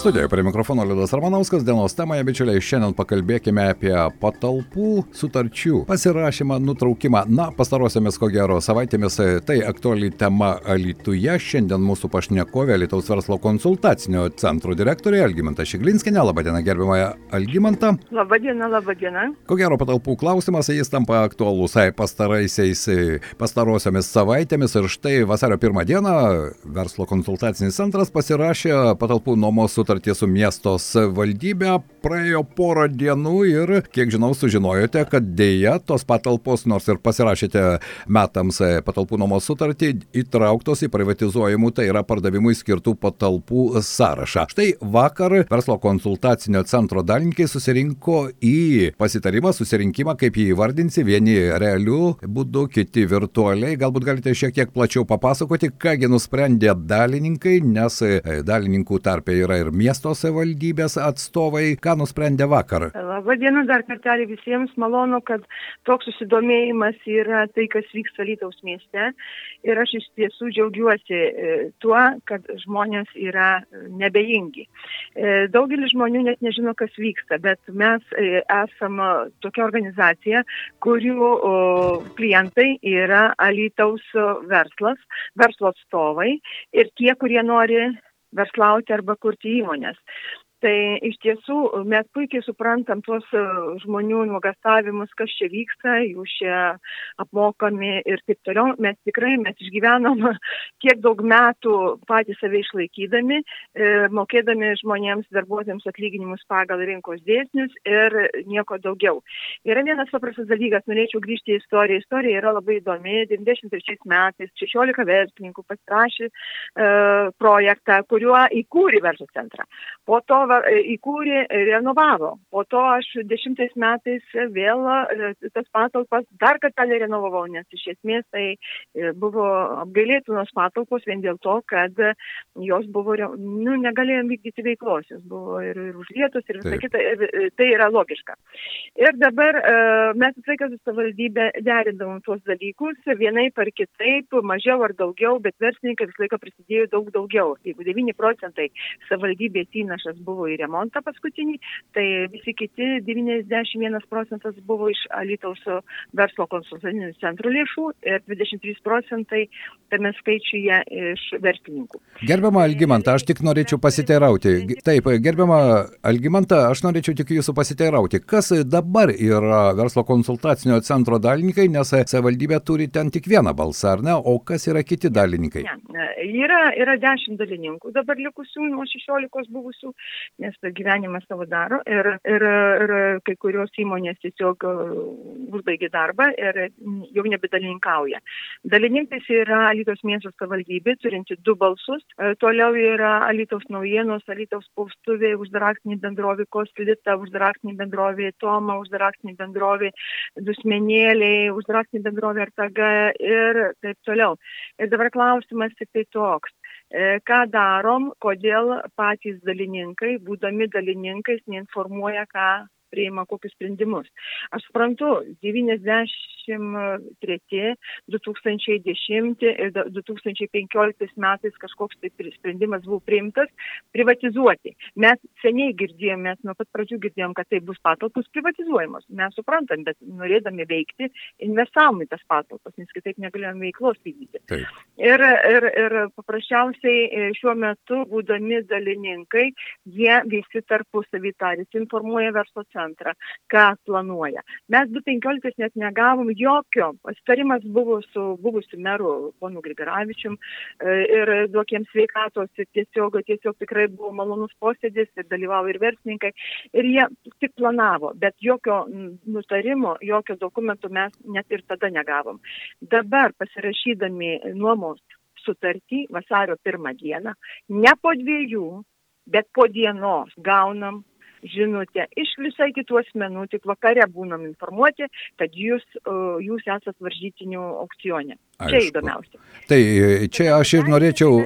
Studijoje prie mikrofono Liudas Ramanauskas, dienos temoje, bičiuliai, šiandien pakalbėkime apie patalpų sutarčių pasirašymą, nutraukimą. Na, pastarosiamis ko gero savaitėmis tai aktuali tema Alituje. Šiandien mūsų pašnekovė Lietuvos verslo konsultacinio centro direktorė Algimanta Šiglinskina. Labadiena, gerbimoje Algimanta. Labadiena, labadiena. Ko gero patalpų klausimas, jis tampa aktualus pastaraisiais, pastarosiomis savaitėmis ir štai vasario pirmą dieną verslo konsultacinis centras pasirašė patalpų nuomos sutartį sutartį su miesto savivaldybe praėjo porą dienų ir, kiek žinau, sužinojote, kad dėja tos patalpos, nors ir pasirašėte metams patalpų nuomos sutartį, įtrauktos į privatizuojamų, tai yra pardavimui skirtų patalpų sąrašą. Štai vakar verslo konsultacinio centro dalininkai susirinko į pasitarimą, susirinkimą, kaip jį įvardinsi, vieni realių būdų, kiti virtualiai. Galbūt galite šiek tiek plačiau papasakoti, kągi nusprendė dalininkai, nes dalininkų tarpe yra ir miesto savivaldybės atstovai. Ką nusprendė vakar? Labą dieną dar kartelį visiems. Malonu, kad toks susidomėjimas yra tai, kas vyksta Lytaus mieste. Ir aš iš tiesų džiaugiuosi e, tuo, kad žmonės yra e, nebejingi. E, daugelis žmonių net nežino, kas vyksta, bet mes esame tokia organizacija, kurių klientai yra Alytaus verslas, verslo atstovai ir tie, kurie nori verslauti arba kurti įmonės. Tai iš tiesų mes puikiai suprantam tuos e, žmonių nuogastavimus, kas čia vyksta, jų čia apmokami ir taip toliau. Mes tikrai, mes išgyvenom tiek daug metų patys save išlaikydami, e, mokėdami žmonėms, darbuotojams atlyginimus pagal rinkos dėsnius ir nieko daugiau. Yra vienas paprastas dalykas, norėčiau grįžti į istoriją. Istorija yra labai įdomi. 93 metais 16 verslininkų pasirašė e, projektą, kuriuo įkūrė verslo centrą. Po to įkūrė, renovavo. Po to aš dešimtais metais vėl e, tas patalpas dar kartelį renovavau, nes iš esmės tai e, buvo apgailėtinos patalpos vien dėl to, kad jos buvo, nu, negalėjom vykdyti veiklos, jos buvo ir, ir užlietos ir visą kitą, ir, e, tai yra logiška. Ir dabar mes visą laiką su savivaldybė derindavom tuos dalykus, vienai par kitaip, mažiau ar daugiau, bet verslininkai visą laiką prisidėjo daug daugiau. Jeigu 9 procentai savivaldybės įnašas buvo buvo į remontą paskutinį, tai visi kiti 91 procentas buvo iš Alitaus verslo konsultacinių centrų lėšų ir 23 procentai tame skaičiuje iš verslininkų. Gerbiama Algimanta, aš tik norėčiau pasiteirauti. Taip, gerbiama Algimanta, aš norėčiau tik jūsų pasiteirauti. Kas dabar yra verslo konsultacinio centro dalininkai, nes savivaldybė turi ten tik vieną balsą, ar ne? O kas yra kiti dalininkai? Ne, yra, yra 10 dalininkų, dabar likusių nuo 16 buvusių nes gyvenimas savo daro ir, ir, ir kai kurios įmonės tiesiog uh, užbaigė darbą ir jau nebedalininkauja. Dalininkais yra Alytos miesto savivaldybė, turinti du balsus, uh, toliau yra Alytos naujienos, Alytos paustuvė, uždaraktinė bendrovė Kostlita, uždaraktinė bendrovė Toma, uždaraktinė bendrovė Dusmenėliai, uždaraktinė bendrovė RTG ir taip toliau. Ir dabar klausimas tik tai toks E, ką darom, kodėl patys dalininkai, būdami dalininkais, neinformuoja, ką priima kokius sprendimus. Aš suprantu, 90 2003, 2010 ir 2015 metais kažkoks tai sprendimas buvo priimtas privatizuoti. Mes seniai girdėjom, mes nuo pat pradžių girdėjom, kad tai bus patalpos privatizuojamos. Mes suprantam, bet norėdami veikti, investavom į tas patalpas, nes kitaip negalėjom veiklos vykdyti. Ir, ir, ir paprasčiausiai e, šiuo metu, būdami dalininkai, jie visi tarpusavį tarys, informuoja verslo centrą, ką planuoja. Mes 2015 net negavom jokio. Pasitarimas buvo su buvusiu meru ponu Grigaravičium e, ir duokiems sveikatos ir tiesiog, tiesiog tikrai buvo malonus posėdis ir dalyvavo ir verslininkai. Ir jie tik planavo, bet jokio nutarimo, jokio dokumento mes net ir tada negavom. Dabar pasirašydami nuomos sutartį vasario pirmą dieną, ne po dviejų, bet po dienos gaunam žinutę iš visai kitų asmenų, tik vakare būnam informuoti, kad jūs, jūs esat varžytinių aukcione. Aišku. Čia įdomiausia. Tai čia aš ir norėčiau.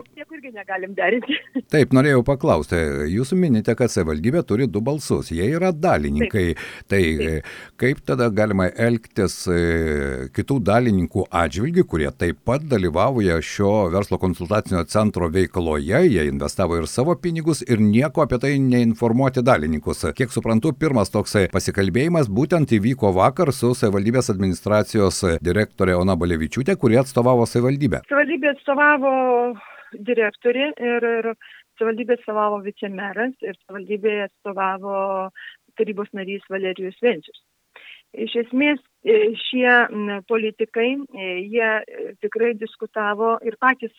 Taip, norėjau paklausti, jūs minite, kad savivaldybė turi du balsus, jie yra dalininkai. Taip. Tai Taip. kaip tada galima elgtis e, kitų dalininkų atžvilgių, kurie taip pat dalyvauja šio verslo konsultacinio centro veikloje, jie investavo ir savo pinigus ir nieko apie tai neinformuoti dalininkus. Kiek suprantu, pirmas toksai pasikalbėjimas būtent įvyko vakar su savivaldybės administracijos direktorė Ona Balevičiūtė, kurie atstovavo savivaldybę. Savivaldybė atstovavo direktorė ir, ir savivaldybė atstovavo vicemeras ir savivaldybėje atstovavo tarybos narys Valerijus Vencius. Iš esmės šie politikai, e, jie e, tikrai diskutavo ir patys,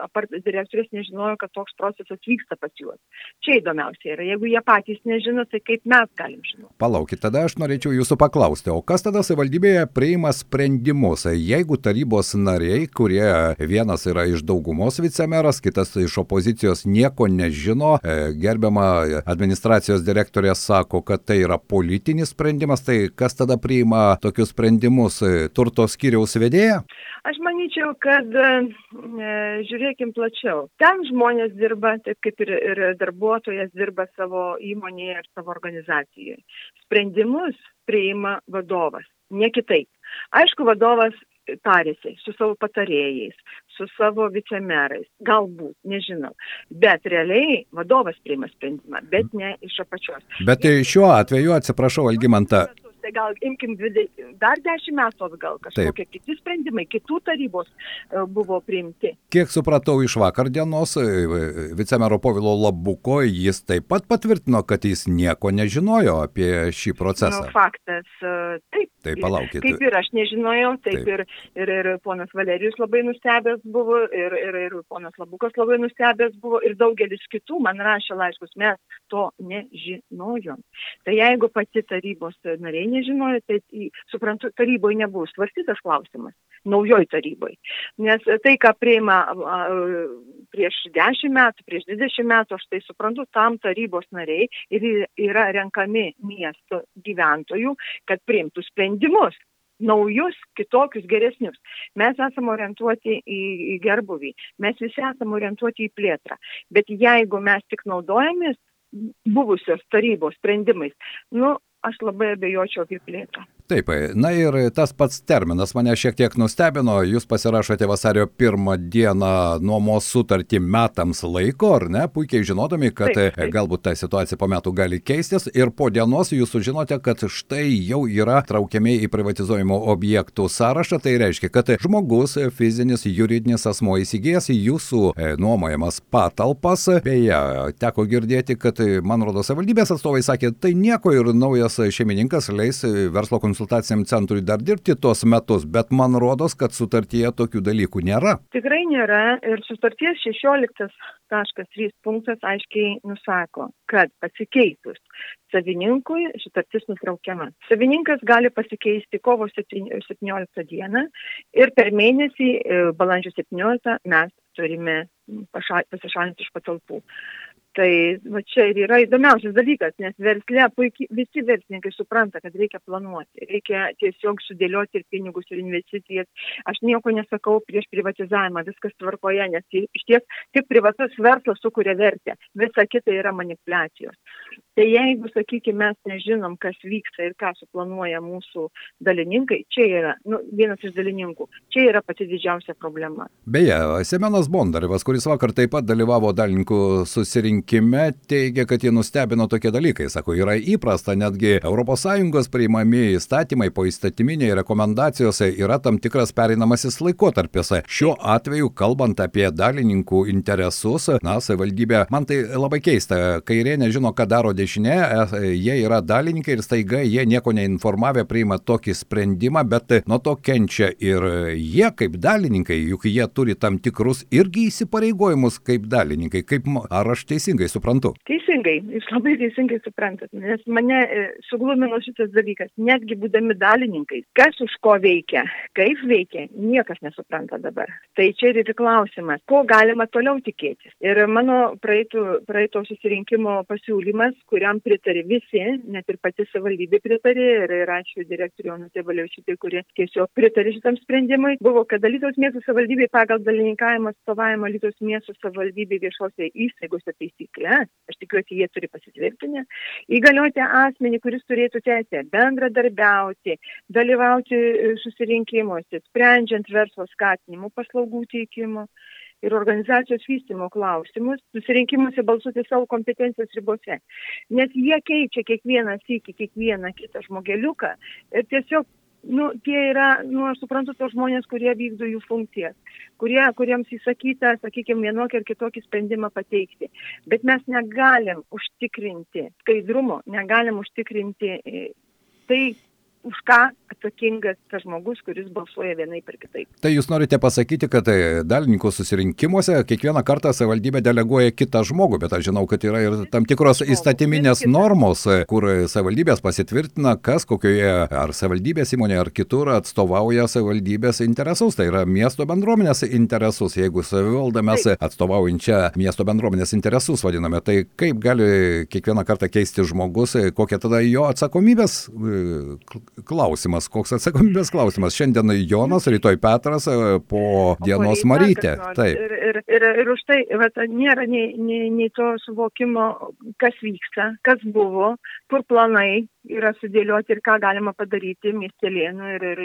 apart direktorės, nežinojo, kad toks procesas vyksta pas juos. Čia įdomiausia yra, jeigu jie patys nežino, tai kaip mes galim žinoti. Palaukit, tada aš norėčiau jūsų paklausti, o kas tada savivaldybėje priima sprendimus, jeigu tarybos nariai, kurie vienas yra iš daugumos vicemeras, kitas iš opozicijos nieko nežino, gerbiama administracijos direktorė sako, kad tai yra politinis sprendimas, tai kas tada priima tokius sprendimus e, turto skyriaus vedėja? Aš manyčiau, kad e, žiūrėkim plačiau. Ten žmonės dirba, taip kaip ir, ir darbuotojas dirba savo įmonėje ir savo organizacijoje. Sprendimus priima vadovas, ne kitaip. Aišku, vadovas tarėsi su savo patarėjais, su savo vicemerais, galbūt, nežinau. Bet realiai vadovas priima sprendimą, bet ne iš apačios. Bet šiuo atveju, atsiprašau, Algimanta, tai gal imkim dar dešimt metų atgal kažkokie Taip. kiti sprendimai, kitų tarybos e, buvo priimti. Kiek supratau iš vakar dienos, e, vicemero Povilo Labuko, jis taip pat patvirtino, kad jis nieko nežinojo apie šį procesą. Nu, faktas, e, taip. Tai palaukit. Kaip ir aš nežinojau, taip, taip. Ir, ir, ir ponas Valerijus labai nustebęs buvo, ir, ir, ir ponas Labukas labai nustebęs buvo, ir daugelis kitų man rašė laiškus, mes to nežinojom. Tai jeigu pati tarybos nariai nežinojo, tai suprantu, taryboje nebuvo svarstytas klausimas, naujoj taryboje. Nes tai, ką prieima prieš 10 metų, prieš 20 metų, aš tai suprantu, tam tarybos nariai ir yra renkami miesto gyventojų, kad priimtų sprendimus naujus, kitokius, geresnius. Mes esame orientuoti į, į gerbuvį, mes visi esame orientuoti į plėtrą. Bet jeigu mes tik naudojamės buvusios tarybos sprendimais, nu, aš labai abejočiau apie plėtrą. Taip, na ir tas pats terminas mane šiek tiek nustebino, jūs pasirašote vasario pirmą dieną nuomos sutartį metams laiko, ar ne, puikiai žinodami, kad taip, taip. galbūt ta situacija po metų gali keistis. Ir po dienos jūs sužinote, kad štai jau yra traukiami į privatizuojimo objektų sąrašą, tai reiškia, kad žmogus, fizinis, juridinis asmo įsigijęs jūsų e, nuomojamas patalpas, beje, teko girdėti, kad, man rodo, savivaldybės atstovai sakė, tai nieko ir naujas šeimininkas leis verslo konsultacijų konsultaciniam centrui dar dirbti tuos metus, bet man rodos, kad sutartyje tokių dalykų nėra. Tikrai nėra ir sutarties 16.3 punktas aiškiai nusako, kad pasikeitus savininkui sutartis nutraukiama. Savininkas gali pasikeisti kovo 17 dieną ir per mėnesį e, balandžio 17 mes turime pasišalinti iš patalpų. Tai va čia ir yra įdomiausias dalykas, nes versle puikiai visi verslininkai supranta, kad reikia planuoti, reikia tiesiog sudėlioti ir pinigus, ir investicijas. Aš nieko nesakau prieš privatizavimą, viskas tvarkoje, nes iš ties tik privatus verslas sukuria vertę, visa kita yra manipulacijos. Tai jeigu, sakykime, mes nežinom, kas vyksta ir ką suplanuoja mūsų dalininkai, čia yra nu, vienas iš dalininkų, čia yra pati didžiausia problema. Beje, Semenas Bondarevas, kuris vakar taip pat dalyvavo dalininkų susirinkime, rinkime teigia, kad jie nustebino tokie dalykai. Sako, yra įprasta, netgi ES priimami įstatymai po įstatyminiai rekomendacijose yra tam tikras pereinamasis laikotarpis. Šiuo atveju, kalbant apie dalininkų interesus, na, savivaldybė, man tai labai keista, kairė nežino, ką daro dešinė, e, jie yra dalininkai ir staiga jie nieko neinformavę priima tokį sprendimą, bet nuo to kenčia ir jie kaip dalininkai, juk jie turi tam tikrus irgi įsipareigojimus kaip dalininkai. Kaip, ar aš teisingai teisingai suprantu? Teisingai, jūs labai teisingai suprantat, nes mane e, suglumino šitas dalykas, netgi būdami dalininkais, kas už ko veikia, kaip veikia, niekas nesupranta dabar. Tai čia ir yra klausimas, ko galima toliau tikėtis. Ir mano praeitų, praeito susirinkimo pasiūlymas, kuriam pritarė visi, net ir pati savivaldybė pritarė ir, ir ačiū direktoriui Onutė Valiaušytė, kurie tiesiog pritarė šitam sprendimui, buvo, kad Lietuvos miesto savivaldybė pagal dalininkavimą atstovavimą Lietuvos miesto savivaldybė viešose įstaigose taisyklę, aš tikiuosi, jie turi pasitvirtinę, įgalioti asmenį, kuris turėtų teisę bendradarbiauti, dalyvauti e, susirinkimuose, sprendžiant verslo skatinimo paslaugų teikimo ir organizacijos vystimo klausimus, susirinkimuose balsuoti savo kompetencijos ribose. Nes jie keičia kiekvieną sykį, kiekvieną kitą žmogeliuką ir tiesiog nu, tie yra, nu, aš suprantu, tos žmonės, kurie vykdo jų funkcijas, kurie, kuriems įsakyta, sakykime, vienokį ar kitokį sprendimą pateikti. Bet mes negalim užtikrinti skaidrumo, negalim užtikrinti e, tai, už ką atsakingas tas žmogus, kuris balsuoja vienai per kitaip. Tai jūs norite pasakyti, kad e, dalininkų susirinkimuose kiekvieną kartą savivaldybė deleguoja kitą žmogų, bet aš žinau, kad yra ir tam tikros įstatyminės normos, e, kur savivaldybės pasitvirtina, kas kokioje ar savivaldybės įmonėje ar kitur atstovauja savivaldybės interesus, tai yra miesto bendruomenės interesus. Jeigu savivaldą mes atstovaujančią miesto bendruomenės interesus vadiname, tai kaip gali kiekvieną kartą keisti žmogus, e, kokia tada jo atsakomybės klausimas, koks atsakomybės klausimas. Šiandien Jonas, rytoj Petras, e, po dienos Marytė. Taip. Ir, ir, ir, ir už tai vat, nėra nei, nei, nei to suvokimo, kas vyksta, kas buvo, kur planai yra sudėlioti ir ką galima padaryti miestelėnų ir, ir,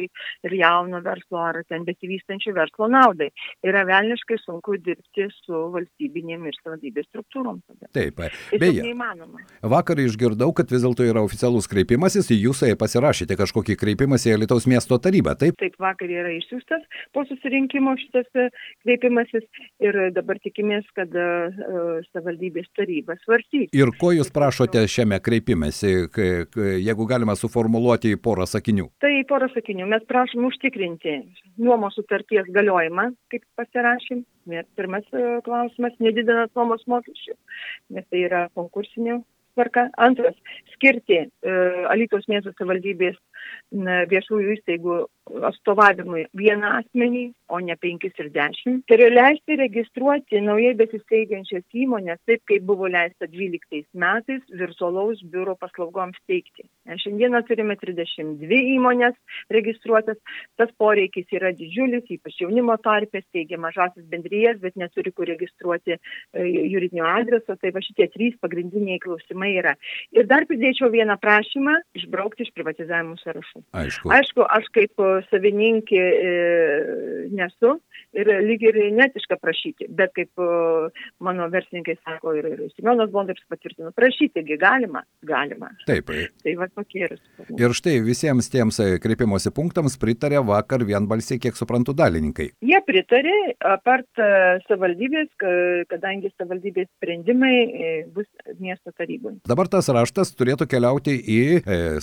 ir jauno verslo ar ten besivystančių verslo naudai. Yra velniškai sunku dirbti su valstybinėm ir savivaldybės struktūrom. Tada. Taip, beje. Neįmanoma. Vakar išgirdau, kad vis dėlto yra oficialus kreipimasis, jūs pasirašėte kažkokį kreipimąsi į Lietuvos miesto tarybą, taip? Taip, vakar yra išsiųstas po susirinkimo šitas e, kreipimasis ir dabar tikimės, kad uh, savivaldybės taryba svarstys. Ir ko jūs prašote šiame kreipimėsi, jeigu galima suformuoluoti į porą sakinių? Tai porą sakinių. Mes prašom užtikrinti nuomos sutarties galiojimą, kaip pasirašym. Pirmas klausimas - nedidinant nuomos mokesčių, nes tai yra konkursinių tvarka. Antras - skirti e, Alytos miesto savivaldybės viešųjų įstaigų atstovavimui vieną asmenį, o ne penkis ir dešimt. Tai yra leisti registruoti naujai besisteigiančias įmonės, taip kaip buvo leista 12 metais virtualaus biuro paslaugoms teikti. Šiandieną turime 32 įmonės registruotas, tas poreikis yra didžiulis, ypač jaunimo tarpės, teigia mažasis bendrijas, bet neturi kur registruoti e, juridinio adreso, tai va šitie trys pagrindiniai klausimai yra. Ir dar pridėčiau vieną prašymą išbraukti iš privatizavimo sąrašų. Aišku. Aišku, aš kaip savininkė e, nesu ir lyg ir netiška prašyti, bet kaip mano verslininkai sako ir, ir Simionas Bondaris patvirtino, prašytigi galima, galima. Taip. Tai va tokie yra. Ir štai visiems tiems e, kreipimosi punktams pritarė vakar vienbalsiai, kiek suprantu, dalininkai. Jie pritarė, apart e, savivaldybės, kadangi savivaldybės sprendimai bus miesto taryboje. Dabar tas raštas turėtų keliauti į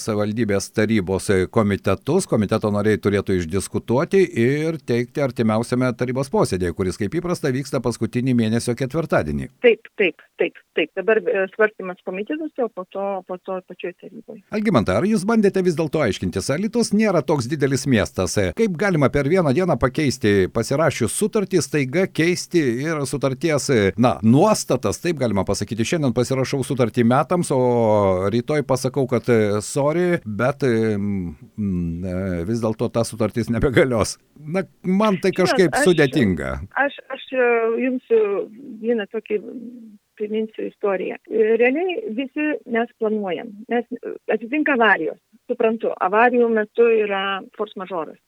savivaldybės tarybos komitetus, komiteto nariai turėtų išdiskutuoti ir teikti artimiausiame tarybos posėdėje, kuris kaip įprasta vyksta paskutinį mėnesio ketvirtadienį. Taip, taip, taip, taip. Dabar e, svarstymas komitetuose, o po to, po to pačioje taryboje. Algimanta, ar jūs bandėte vis dėlto aiškintis, Alitos nėra toks didelis miestas. Kaip galima per vieną dieną pakeisti pasirašius sutartį, staiga keisti ir sutarties, na, nuostatas, taip galima pasakyti, šiandien pasirašau sutartį metams, o rytoj pasakau, kad e, sorry, bet vis dėlto ta sutartis nebegalios. Na, man tai kažkaip aš, sudėtinga. Aš, aš e, jums e, vieną tokį priminsiu istoriją. Realiai visi mes planuojam, nes atsitinka avarijos suprantu, avarijų metu yra force majoras.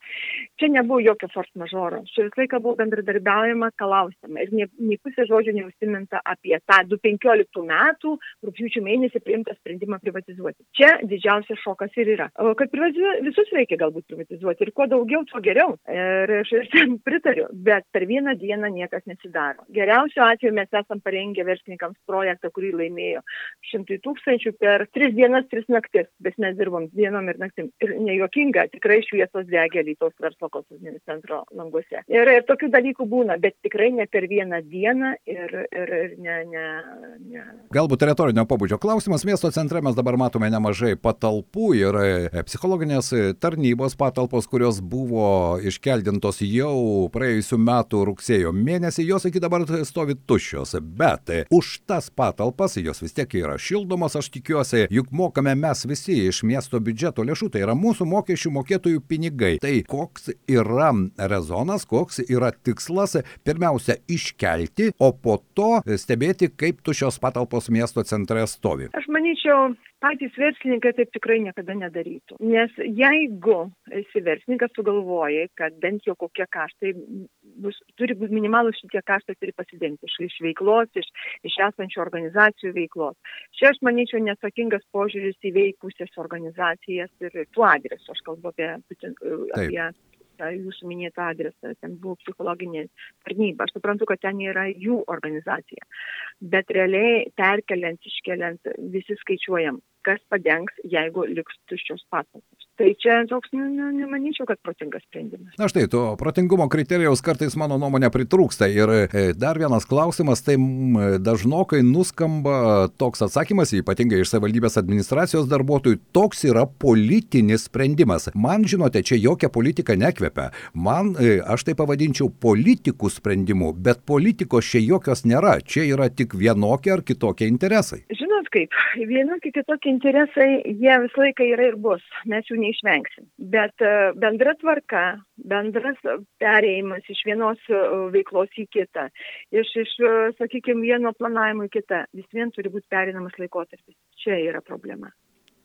Čia nebuvo jokio force majoro. Čia visą laiką buvo bendradarbiaujama, klausiama. Ir nei pusė žodžių neužsiminta apie tą 2015 metų rūpjūčio mėnesį priimtą sprendimą privatizuoti. Čia didžiausias šokas ir yra. O kad visus reikia galbūt privatizuoti ir kuo daugiau, tuo geriau. Ir aš ir pritariu, bet per vieną dieną niekas nesidaro. Geriausiu atveju mes esam parengę verslininkams projektą, kurį laimėjo šimtai tūkstančių per tris dienas, tris naktis, bet mes dirbom dieną dienom ir naktim. Ir nejuokinga, tikrai šviesos degė Lytos verslo konsultinio centro languose. Ir, ir tokių dalykų būna, bet tikrai ne per vieną dieną ir, ir, ir ne, ne, ne. Galbūt teritorinio pobūdžio klausimas. Miesto centre mes dabar matome nemažai patalpų ir e, psichologinės tarnybos patalpos, kurios buvo iškeldintos jau praėjusiu metu rugsėjo mėnesį, jos iki dabar stovi tuščios. Bet už tas patalpas, jos vis tiek yra šildomos, aš tikiuosi, juk mokame mes visi iš miesto biudžeto lėšų, tai yra mūsų mokesčių mokėtojų pinigai. Tai koks yra rezonas, koks yra tikslas pirmiausia iškelti, o po to stebėti, kaip tušios patalpos miesto centre stovi. Aš manyčiau, patys verslininkai taip tikrai niekada nedarytų. Nes jeigu esi verslininkas, sugalvojai, kad bent jau kokie kaštai bus, turi būti minimalus šitie kaštai turi pasidengti iš, iš veiklos, iš, iš esančių organizacijų veiklos. Čia aš manyčiau nesakingas požiūris į veikusias organizacijas ir tuo adresu, aš kalbu apie, apie tą jūsų minėtą adresą, ten buvo psichologinė tarnyba. Aš suprantu, kad ten yra jų organizacija. Bet realiai perkeliant, iškeliant, visi skaičiuojam, kas padengs, jeigu liks tuščios patalpos. Tai čia toks, nu, nu, nemanyčiau, kad protingas sprendimas. Na štai, to protingumo kriterijaus kartais mano nuomonė pritrūksta. Ir e, dar vienas klausimas, tai dažnokai nuskamba toks atsakymas, ypatingai iš savivaldybės administracijos darbuotojų, toks yra politinis sprendimas. Man, žinote, čia jokia politika nekvepia. Man, e, aš tai pavadinčiau politikų sprendimu, bet politikos čia jokios nėra. Čia yra tik vienokie ar kitokie interesai. Žinot kaip, vienokie kitokie interesai, jie visą laiką yra ir bus. Mes jų neišvengsim. Bet e, bendra tvarka, bendras perėjimas iš vienos e, veiklos į kitą, iš, iš e, sakykime, vieno planavimo į kitą, vis vien turi būti perinamas laikotarpis. Čia yra problema.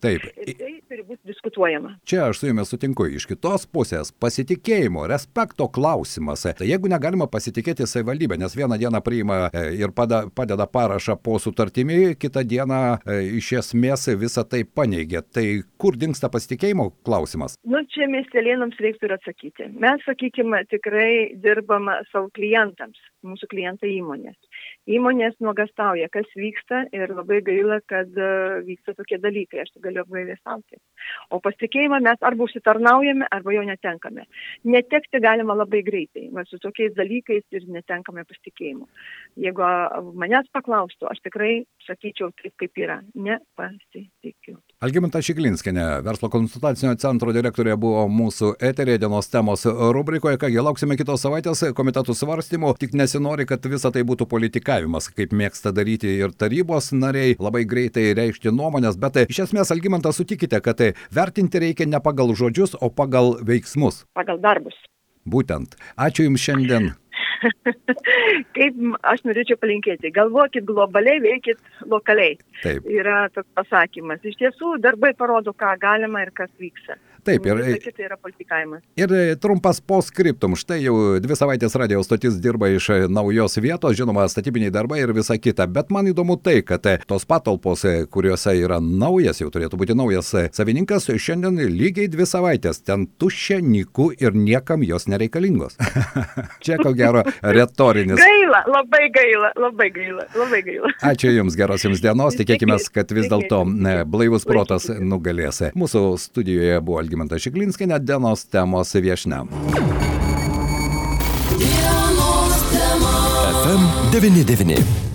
Taip. Ir tai turi būti diskutuojama. Čia aš su jumis sutinku. Iš kitos pusės pasitikėjimo, respekto klausimas. Tai jeigu negalima pasitikėti savivaldybę, nes vieną dieną priima e, ir padeda parašą po sutartimi, kitą dieną e, iš esmės visą tai paneigia. Tai kur dinksta pasitikėjimo klausimas? Nu, čia miestelėnams reiktų ir atsakyti. Mes, sakykime, tikrai dirbam savo klientams, mūsų klientai įmonės. Įmonės nuogastauja, kas vyksta ir labai gaila, kad uh, vyksta tokie dalykai. Aš galiu apgailėstauti. O pasitikėjimą mes arba užsitarnaujame, arba jo netenkame. Netekti galima labai greitai, va, su tokiais dalykais ir netenkame pasitikėjimo. Jeigu manęs paklaustų, aš tikrai sakyčiau taip, kaip yra. Nepasitikiu. Algiminta Šiklinskinė, verslo konsultacinio centro direktorė buvo mūsų eterė dienos temos rubrikoje. Kągi, lauksime kitos savaitės komitetų svarstymų. Tik nesinori, kad visa tai būtų politikavimas, kaip mėgsta daryti ir tarybos nariai, labai greitai reikšti nuomonės. Bet iš esmės, Algimantas, sutikite, kad vertinti reikia ne pagal žodžius, o pagal veiksmus. Pagal darbus. Būtent. Ačiū Jums šiandien. Kaip aš norėčiau palinkėti, galvokit globaliai, veikit lokaliai. Taip. Yra toks pasakymas. Iš tiesų, darbai parodo, ką galima ir kas vyksta. Taip, ir, tai yra politikavimas. Ir e, trumpas postscriptum. Štai jau dvi savaitės radio stotis dirba iš e, naujos vietos, žinoma, statybiniai darbai ir visa kita. Bet man įdomu tai, kad e, tos patalpos, kuriuose yra naujas, jau turėtų būti naujas savininkas, šiandien lygiai dvi savaitės ten tuščia, niku ir niekam jos nereikalingos. Čia ko gero retorinis. Gaila, labai gaila, labai gaila, labai gaila. Ačiū Jums, geros Jums dienos, tikėkime, kad vis dėlto blaivus protas nugalės. Mūsų studijoje buvo Algi Algimantas Šiklinskinė, dienos temos viešne. FM 99.